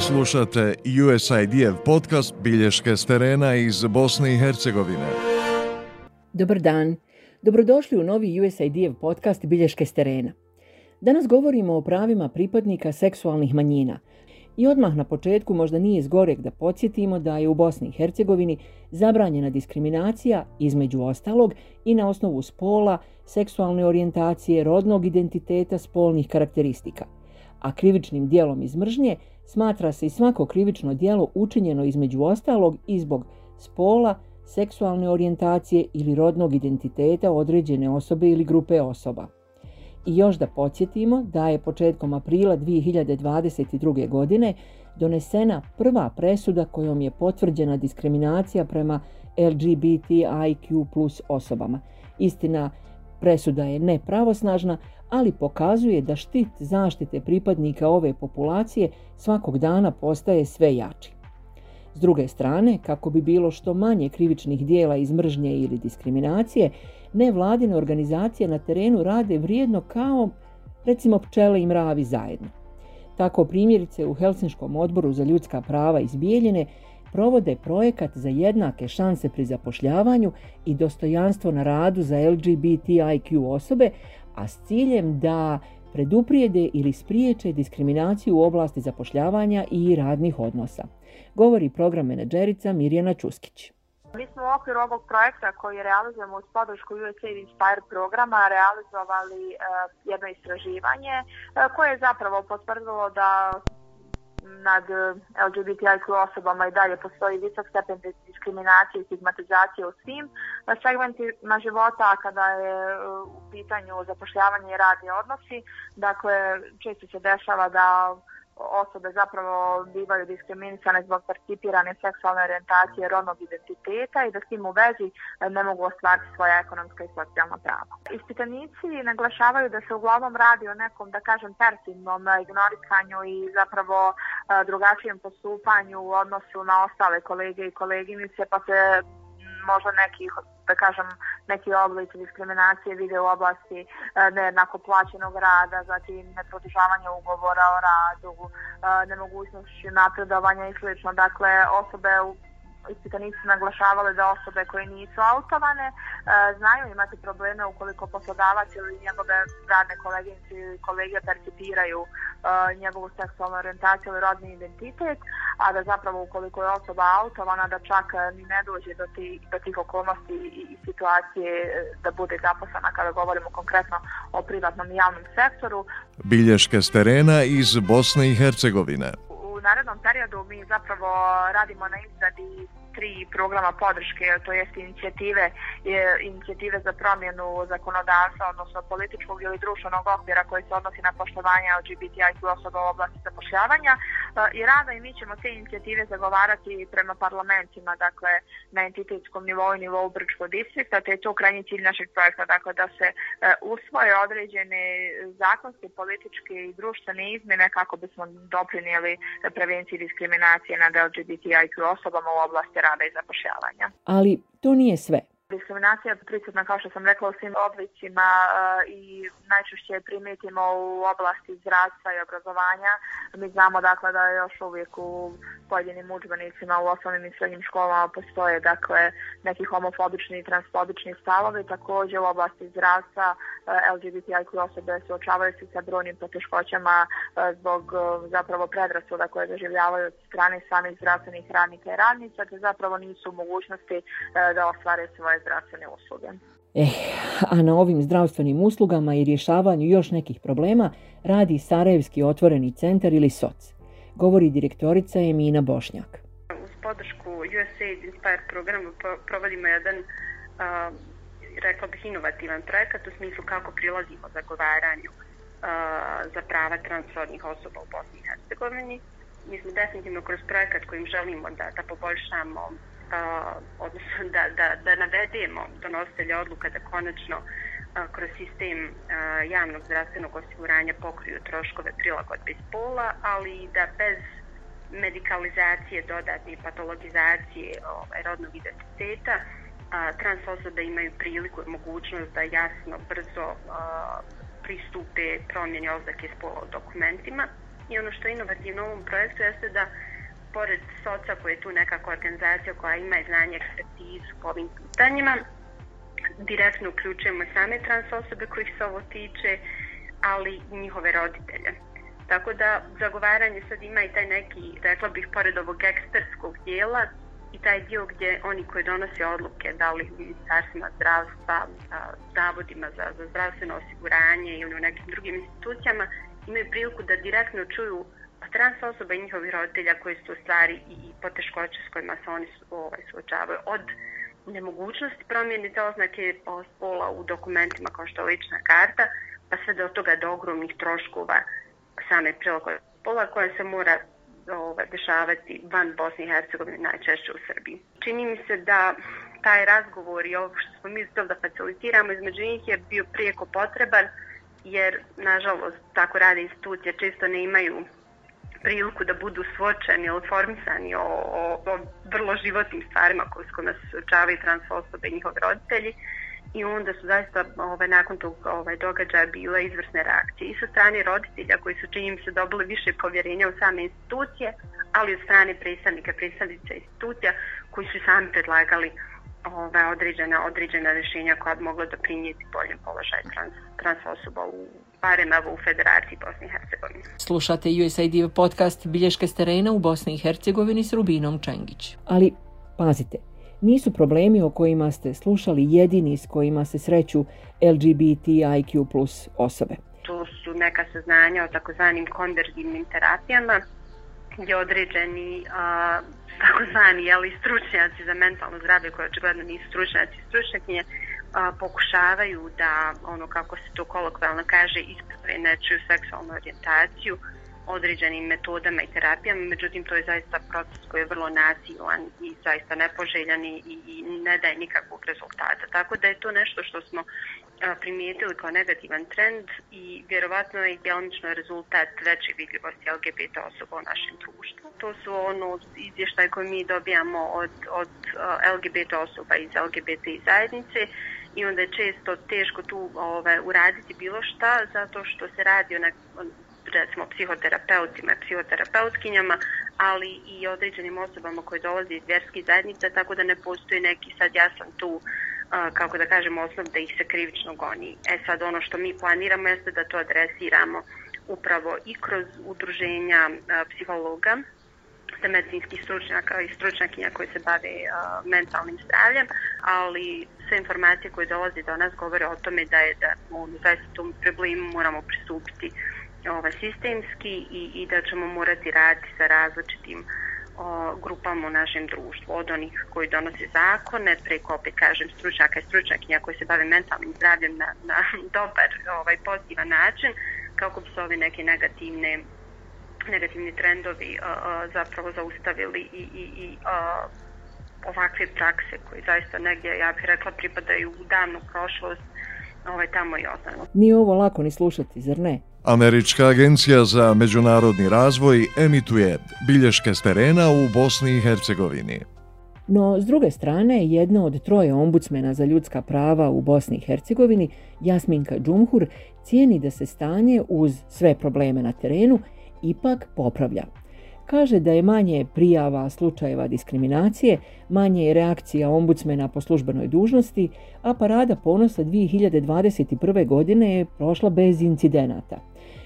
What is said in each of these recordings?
Slušate USIDF podcast Bilješke s terena iz Bosne i Hercegovine. Dobar dan. Dobrodošli u novi USIDF podcast Bilješke s terena. Danas govorimo o pravima pripadnika seksualnih manjina. I odmah na početku možda nije zgorek da podsjetimo da je u Bosni i Hercegovini zabranjena diskriminacija između ostalog i na osnovu spola, seksualne orijentacije, rodnog identiteta, spolnih karakteristika. A krivičnim dijelom iz mržnje smatra se i svako krivično dijelo učinjeno između ostalog i zbog spola, seksualne orijentacije ili rodnog identiteta određene osobe ili grupe osoba. I još da podsjetimo da je početkom aprila 2022. godine donesena prva presuda kojom je potvrđena diskriminacija prema LGBTIQ plus osobama. Istina, presuda je nepravosnažna, ali pokazuje da štit zaštite pripadnika ove populacije svakog dana postaje sve jači. S druge strane, kako bi bilo što manje krivičnih dijela iz mržnje ili diskriminacije, nevladine organizacije na terenu rade vrijedno kao, recimo, pčele i mravi zajedno. Tako primjerice u Helsinškom odboru za ljudska prava iz Bijeljine provode projekat za jednake šanse pri zapošljavanju i dostojanstvo na radu za LGBTIQ osobe, a s ciljem da preduprijede ili spriječe diskriminaciju u oblasti zapošljavanja i radnih odnosa. Govori program menadžerica Mirjana Čuskić. Mi smo u okviru ovog projekta koji realizujemo uz podršku USAID Inspire programa realizovali uh, jedno istraživanje uh, koje je zapravo potvrdilo da nad eh, LGBTIQ osobama i dalje postoji visok stepen diskriminacije i stigmatizacije u svim segmentima života, kada je eh, u pitanju zapošljavanje i radni odnosi. Dakle, često se dešava da osobe zapravo bivaju diskriminisane zbog participirane seksualne orientacije rodnog identiteta i da s tim u vezi e, ne mogu ostvariti svoja ekonomska i socijalna prava. Ispitanici naglašavaju da se uglavnom radi o nekom, da kažem, perfidnom ignorisanju i zapravo e, drugačijem postupanju u odnosu na ostale kolege i koleginice, pa se možda nekih da kažem, neki oblici diskriminacije vide u oblasti e, nejednako plaćenog rada, zatim neprodržavanje ugovora o radu, e, nemogućnošću napredovanja i sl. Dakle, osobe u ispitanici naglašavale da osobe koje nisu autovane e, znaju imati probleme ukoliko poslodavac ili njegove radne koleginice ili kolege percipiraju e, njegovu seksualnu orientaciju ili rodni identitet, a da zapravo ukoliko je osoba autovana da čak ni ne dođe do, ti, do tih okolnosti i, i situacije e, da bude zaposlana kada govorimo konkretno o privatnom i javnom sektoru. Bilješke s terena iz Bosne i Hercegovine narednom periodu mi zapravo radimo na izradi tri programa podrške, to jest inicijative, inicijative za promjenu zakonodavstva, odnosno političkog ili društvenog okvira koji se odnosi na poštovanje LGBTIQ osoba u oblasti zapošljavanja. Pa, I rada i mi ćemo te inicijative zagovarati prema parlamentima, dakle na entitetskom nivou i nivou Brčko distrikta, te je to krajnji cilj našeg projekta, dakle da se e, usvoje određene zakonske, političke i društvene izmjene kako bismo doprinijeli prevenciji diskriminacije nad LGBTIQ osobama u oblasti rada i zapošljavanja. Ali to nije sve. Diskriminacija je prisutna, kao što sam rekla, u svim oblicima eh, i najčešće je primetimo u oblasti zdravstva i obrazovanja. Mi znamo dakle, da još uvijek u pojedinim učbenicima u osnovnim i srednjim školama postoje dakle, neki homofobični i transfobični stavovi. Također u oblasti zdravstva eh, LGBTIQ osobe suočavaju se sa brojnim poteškoćama eh, zbog zapravo predrasuda koje doživljavaju od strane samih zdravstvenih radnika i radnica, te zapravo nisu u mogućnosti da ostvare svoje zdravstvene usluge. Eh, a na ovim zdravstvenim uslugama i rješavanju još nekih problema radi Sarajevski otvoreni centar ili SOC. Govori direktorica Emina Bošnjak. Uz podršku USAID Inspire programu provodimo jedan, uh, rekla bih, inovativan projekat u smislu kako prilazimo zagovaranju uh, za prava transrodnih osoba u Bosni i Hercegovini. Mi smo definitivno kroz projekat kojim želimo da, da poboljšamo odnosno da, da, da navedemo donositelja odluka da konačno a, kroz sistem a, javnog zdravstvenog osiguranja pokriju troškove prilagodbe spola, ali i da bez medikalizacije, dodatne patologizacije ovaj, rodnog identiteta, a, trans osobe imaju priliku i mogućnost da jasno, brzo a, pristupe promjeni oznake spola u dokumentima. I ono što je inovativno u ovom projektu jeste da pored SOCA koji je tu nekako organizacija koja ima znanje ekspertizu po ovim pitanjima, direktno uključujemo same trans osobe kojih se ovo tiče, ali i njihove roditelje. Tako da zagovaranje sad ima i taj neki, rekla bih, pored ovog ekspertskog dijela, i taj dio gdje oni koji donose odluke, da li u ministarstvima zdravstva, zavodima za, za zdravstveno osiguranje ili u ono nekim drugim institucijama, imaju priliku da direktno čuju trans osoba i njihovi roditelja koji su u stvari i, i poteškoće s kojima se oni su, ovaj, suočavaju. Od nemogućnosti promjene te oznake pa spola u dokumentima kao što je lična karta, pa sve do toga do ogromnih troškova same prilagode spola koja se mora ovaj, dešavati van Bosne i Hercegovine, najčešće u Srbiji. Čini mi se da taj razgovor i ovo što smo mi zbog da facilitiramo između njih je bio prijeko potreban, jer, nažalost, tako rade institucije, često ne imaju priliku da budu svočeni ili formisani o, o, o vrlo životnim stvarima koje s kojima se suočavaju trans osobe i njihovi roditelji i onda su zaista ovaj, nakon tog ovaj, događaja bile izvrsne reakcije i sa strane roditelja koji su čini se dobili više povjerenja u same institucije, ali od strane predstavnika, predstavnice institucija koji su sami predlagali ove, određena, određena rješenja koja bi mogla doprinijeti boljem položaju trans, trans osoba u barem evo u Federaciji Bosne i Hercegovine. Slušate USAID podcast Bilješke s terena u Bosni i Hercegovini s Rubinom Čengić. Ali, pazite, nisu problemi o kojima ste slušali jedini s kojima se sreću LGBTIQ plus osobe. To su neka saznanja o takozvanim konverzivnim terapijama gdje određeni a, takozvani jeli, stručnjaci za mentalno zdravlje koje očigledno nisu stručnjaci i stručnjakinje a, pokušavaju da ono kako se to kolokvalno kaže isprave nečiju seksualnu orijentaciju određenim metodama i terapijama, međutim to je zaista proces koji je vrlo nasilan i zaista nepoželjan i, i ne daje nikakvog rezultata. Tako da je to nešto što smo primijetili kao negativan trend i vjerovatno je djelomično rezultat veće vidljivosti LGBT osoba u našem društvu. To su ono izvještaj koje mi dobijamo od, od LGBT osoba iz LGBT zajednice i onda je često teško tu ovaj, uraditi bilo šta zato što se radi o recimo psihoterapeutima psihoterapeutkinjama, ali i određenim osobama koje dolaze iz vjerskih zajednica, tako da ne postoji neki sad ja sam tu kako da kažemo osnov da ih se krivično goni. E sad ono što mi planiramo jeste da to adresiramo upravo i kroz udruženja psihologa, sa medicinskih stručnjaka i stručnjakinja koji se bave a, mentalnim zdravljem, ali sve informacije koje dolaze do nas govore o tome da je da ono, zaista tom problemu moramo pristupiti ovaj, sistemski i, i da ćemo morati raditi sa različitim o, grupama u našem društvu, od onih koji donose zakone, preko, opet kažem, stručnjaka i stručnjakinja koji se bave mentalnim zdravljem na, na dobar, ovaj, pozitivan način, kako bi se ove neke negativne negativni trendovi a, a, zapravo zaustavili i, i, i a, ovakve prakse koje zaista negdje, ja bih rekla, pripadaju u davnu prošlost, ovaj, tamo i ostalo. Nije ovo lako ni slušati, zar ne? Američka agencija za međunarodni razvoj emituje bilješke s terena u Bosni i Hercegovini. No, s druge strane, jedna od troje ombudsmena za ljudska prava u Bosni i Hercegovini, Jasminka Džumhur, cijeni da se stanje uz sve probleme na terenu ipak popravlja kaže da je manje prijava slučajeva diskriminacije, manje je reakcija ombudsmena po službenoj dužnosti, a parada ponosa 2021. godine je prošla bez incidenata.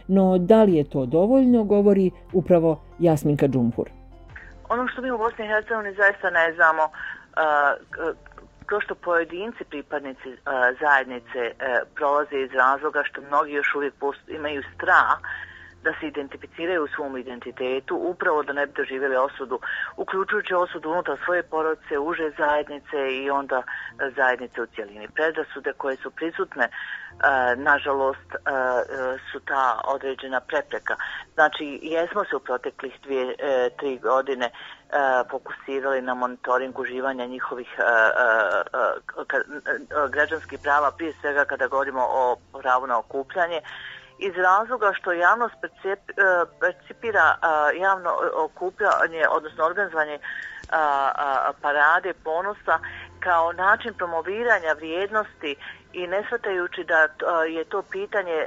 No, da li je to dovoljno, govori upravo Jasminka Džumhur. Ono što mi u Bosni i Hercegovini zaista ne znamo, to što pojedinci pripadnici zajednice e, prolaze iz razloga što mnogi još uvijek imaju strah da se identificiraju u svom identitetu, upravo da ne bi doživjeli osudu, uključujući osudu unutar svoje porodice, uže zajednice i onda e, zajednice u cijelini. Predrasude koje su prisutne, e, nažalost, e, su ta određena prepreka. Znači, jesmo se u proteklih dvije, tri godine fokusirali na monitoring uživanja njihovih građanskih prava, prije svega kada govorimo o pravu na okupljanje, iz razloga što javnost percep, e, percipira e, javno okupljanje, odnosno organizovanje e, parade ponosa kao način promoviranja vrijednosti i ne shvatajući da je to pitanje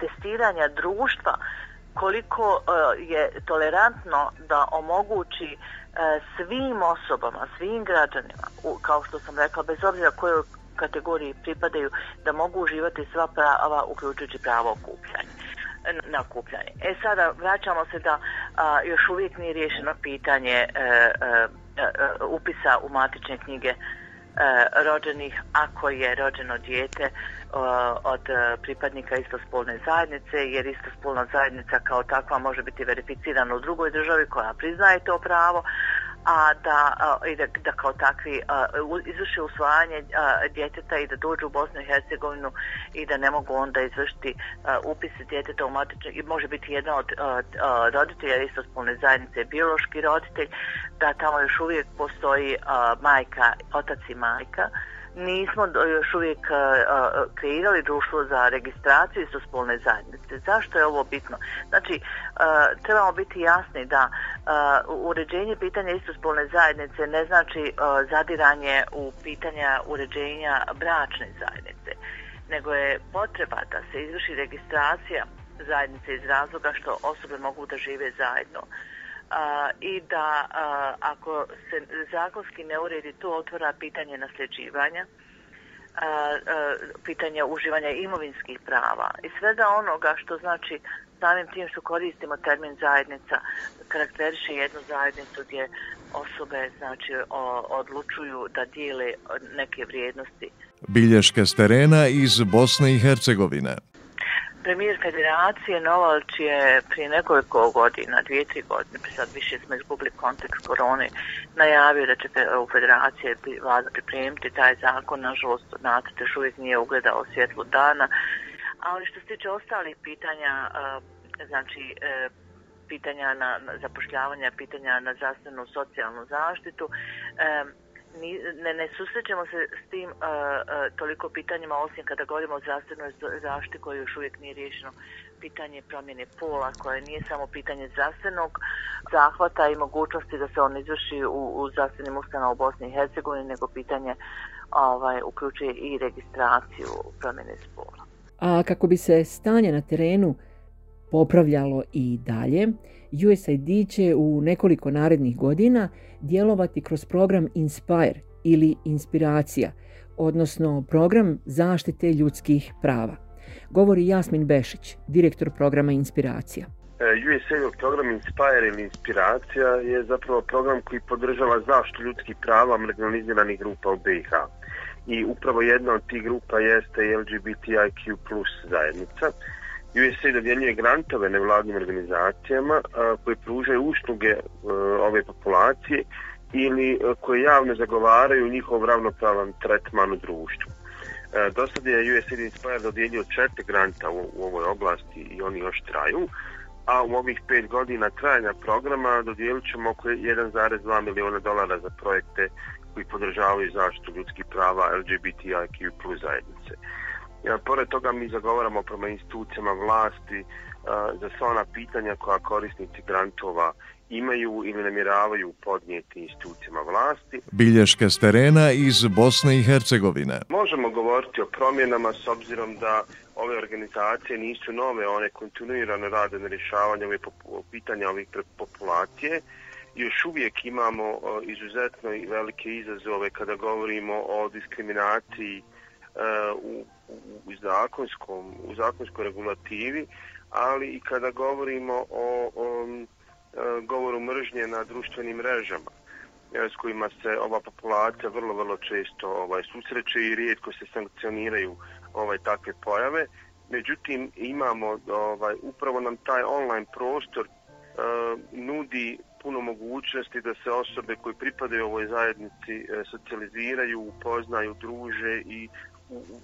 testiranja društva koliko je tolerantno da omogući svim osobama, svim građanima, kao što sam rekla, bez obzira kojoj kategoriji pripadaju, da mogu uživati sva prava, uključujući pravo okupljanja na okupljanje. E sada vraćamo se da a, još uvijek nije riješeno pitanje e, e, e, e upisa u matične knjige E, rođenih ako je rođeno dijete e, od pripadnika istospolne zajednice jer istospolna zajednica kao takva može biti verificirana u drugoj državi koja priznaje to pravo a da, i da, da kao takvi izvrši usvajanje djeteta i da dođu u Bosnu i Hercegovinu i da ne mogu onda izvršiti upis djeteta u matične i može biti jedan od roditelja istospolne zajednice biološki roditelj da tamo još uvijek postoji majka, otac i majka nismo još uvijek kreirali društvo za registraciju istospolne zajednice. Zašto je ovo bitno? Znači, trebamo biti jasni da uređenje pitanja istospolne zajednice ne znači zadiranje u pitanja uređenja bračne zajednice, nego je potreba da se izvrši registracija zajednice iz razloga što osobe mogu da žive zajedno. Uh, a, i da a, ako se zakonski ne uredi to otvora pitanje nasljeđivanja a, a, pitanje uživanja imovinskih prava i svega onoga što znači samim tim što koristimo termin zajednica karakteriše jednu zajednicu gdje osobe znači o, odlučuju da dijele neke vrijednosti. Bilješke s terena iz Bosne i Hercegovine. Premijer federacije Novalč je prije nekoliko godina, dvije, tri godine, pa sad više smo izgubili kontekst korone, najavio da će u federacije vlada pripremiti taj zakon, nažalost, nacrt još uvijek nije ugledao svjetlu dana, ali što se tiče ostalih pitanja, znači, e, pitanja na zapošljavanja, pitanja na zdravstvenu socijalnu zaštitu, e, ne, ne susrećemo se s tim uh, uh, toliko pitanjima, osim kada govorimo o zdravstvenoj zaštiti koje još uvijek nije riješeno pitanje promjene pola, koje nije samo pitanje zdravstvenog zahvata i mogućnosti da se on izvrši u, u zdravstvenim ustanovama u Bosni i Hercegovini, nego pitanje ovaj, uključuje i registraciju promjene spola. A kako bi se stanje na terenu popravljalo i dalje, USAID će u nekoliko narednih godina djelovati kroz program Inspire ili Inspiracija, odnosno program zaštite ljudskih prava. Govori Jasmin Bešić, direktor programa Inspiracija. E, USAID program Inspire ili Inspiracija je zapravo program koji podržava zaštitu ljudskih prava marginaliziranih grupa u BiH. I upravo jedna od tih grupa jeste LGBTIQ plus zajednica. USA dodjeljuje grantove nevladnim organizacijama a, koje pružaju usluge a, ove populacije ili a, koje javno zagovaraju njihov ravnopravan tretman u društvu. E, do sada je USAID Inspire dodijelio četiri granta u, u ovoj oblasti i oni još traju, a u ovih pet godina trajanja programa dodijelit ćemo oko 1,2 miliona dolara za projekte koji podržavaju zaštitu ljudskih prava LGBTIQ plus zajednice. Ja, pored toga mi zagovaramo prema institucijama vlasti a, za sva ona pitanja koja korisnici grantova imaju ili namjeravaju podnijeti institucijama vlasti. Bilješke s terena iz Bosne i Hercegovine. Možemo govoriti o promjenama s obzirom da ove organizacije nisu nove, one kontinuirano rade na rješavanju ove pitanja ovih populacije. Još uvijek imamo izuzetno velike izazove kada govorimo o diskriminaciji u u zakonskom u zakonskoj regulativi, ali i kada govorimo o, o, o e, govoru mržnje na društvenim mrežama e, s kojima se ova populacija vrlo vrlo često ovaj susreće i rijetko se sankcioniraju ovaj takve pojave. Međutim imamo ovaj upravo nam taj online prostor uh, nudi puno mogućnosti da se osobe koji pripadaju ovoj zajednici uh, socijaliziraju, upoznaju, druže i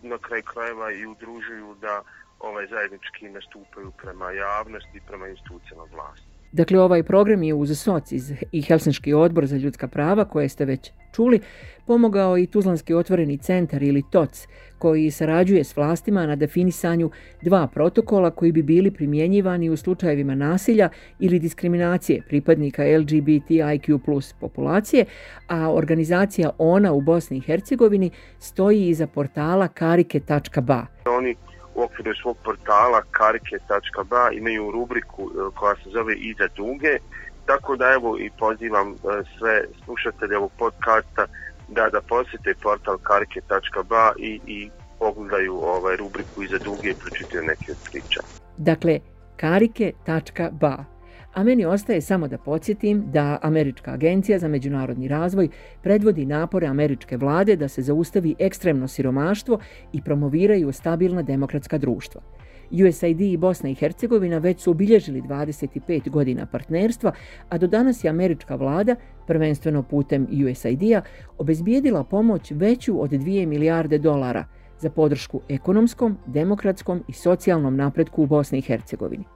na kraj krajeva i udružuju da ovaj zajednički nastupaju prema javnosti i prema institucijama vlasti. Dakle, ovaj program je uz SOCIZ i Helsinški odbor za ljudska prava, koje ste već čuli, pomogao i Tuzlanski otvoreni centar ili TOC, koji sarađuje s vlastima na definisanju dva protokola koji bi bili primjenjivani u slučajevima nasilja ili diskriminacije pripadnika LGBTIQ plus populacije, a organizacija ONA u Bosni i Hercegovini stoji iza portala karike.ba. Oni u okviru svog portala karike.ba imaju rubriku e, koja se zove Iza duge, tako da evo i pozivam e, sve slušatelje ovog podcasta da da posjete portal karike.ba i, i pogledaju ovaj rubriku Iza duge i pročitaju neke od priča. Dakle, karike.ba A meni ostaje samo da podsjetim da Američka agencija za međunarodni razvoj predvodi napore američke vlade da se zaustavi ekstremno siromaštvo i promoviraju stabilna demokratska društva. USAID i Bosna i Hercegovina već su obilježili 25 godina partnerstva, a do danas je američka vlada, prvenstveno putem USAID-a, obezbijedila pomoć veću od 2 milijarde dolara za podršku ekonomskom, demokratskom i socijalnom napretku u Bosni i Hercegovini.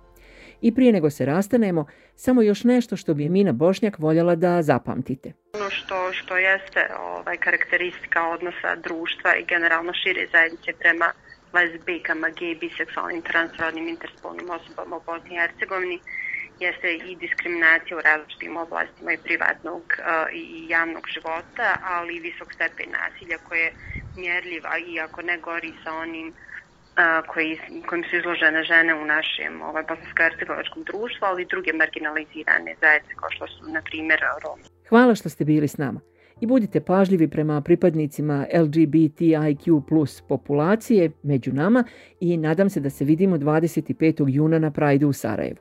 I prije nego se rastanemo, samo još nešto što bi Mina Bošnjak voljela da zapamtite. Ono što, što jeste ovaj, karakteristika odnosa društva i generalno šire zajednice prema lesbijkama, gej, biseksualnim, transrodnim, interspolnim osobama u Bosni i Hercegovini jeste i diskriminacija u različitim oblastima i privatnog uh, i javnog života, ali i visok stepen nasilja koje je mjerljiva i ako ne gori sa onim uh, koji, kojim su izložene žene u našem ovaj, bosansko-hercegovačkom društvu, ali i druge marginalizirane zajednice kao što su, na primjer, Romi. Hvala što ste bili s nama. I budite pažljivi prema pripadnicima LGBTIQ plus populacije među nama i nadam se da se vidimo 25. juna na Prajdu u Sarajevu.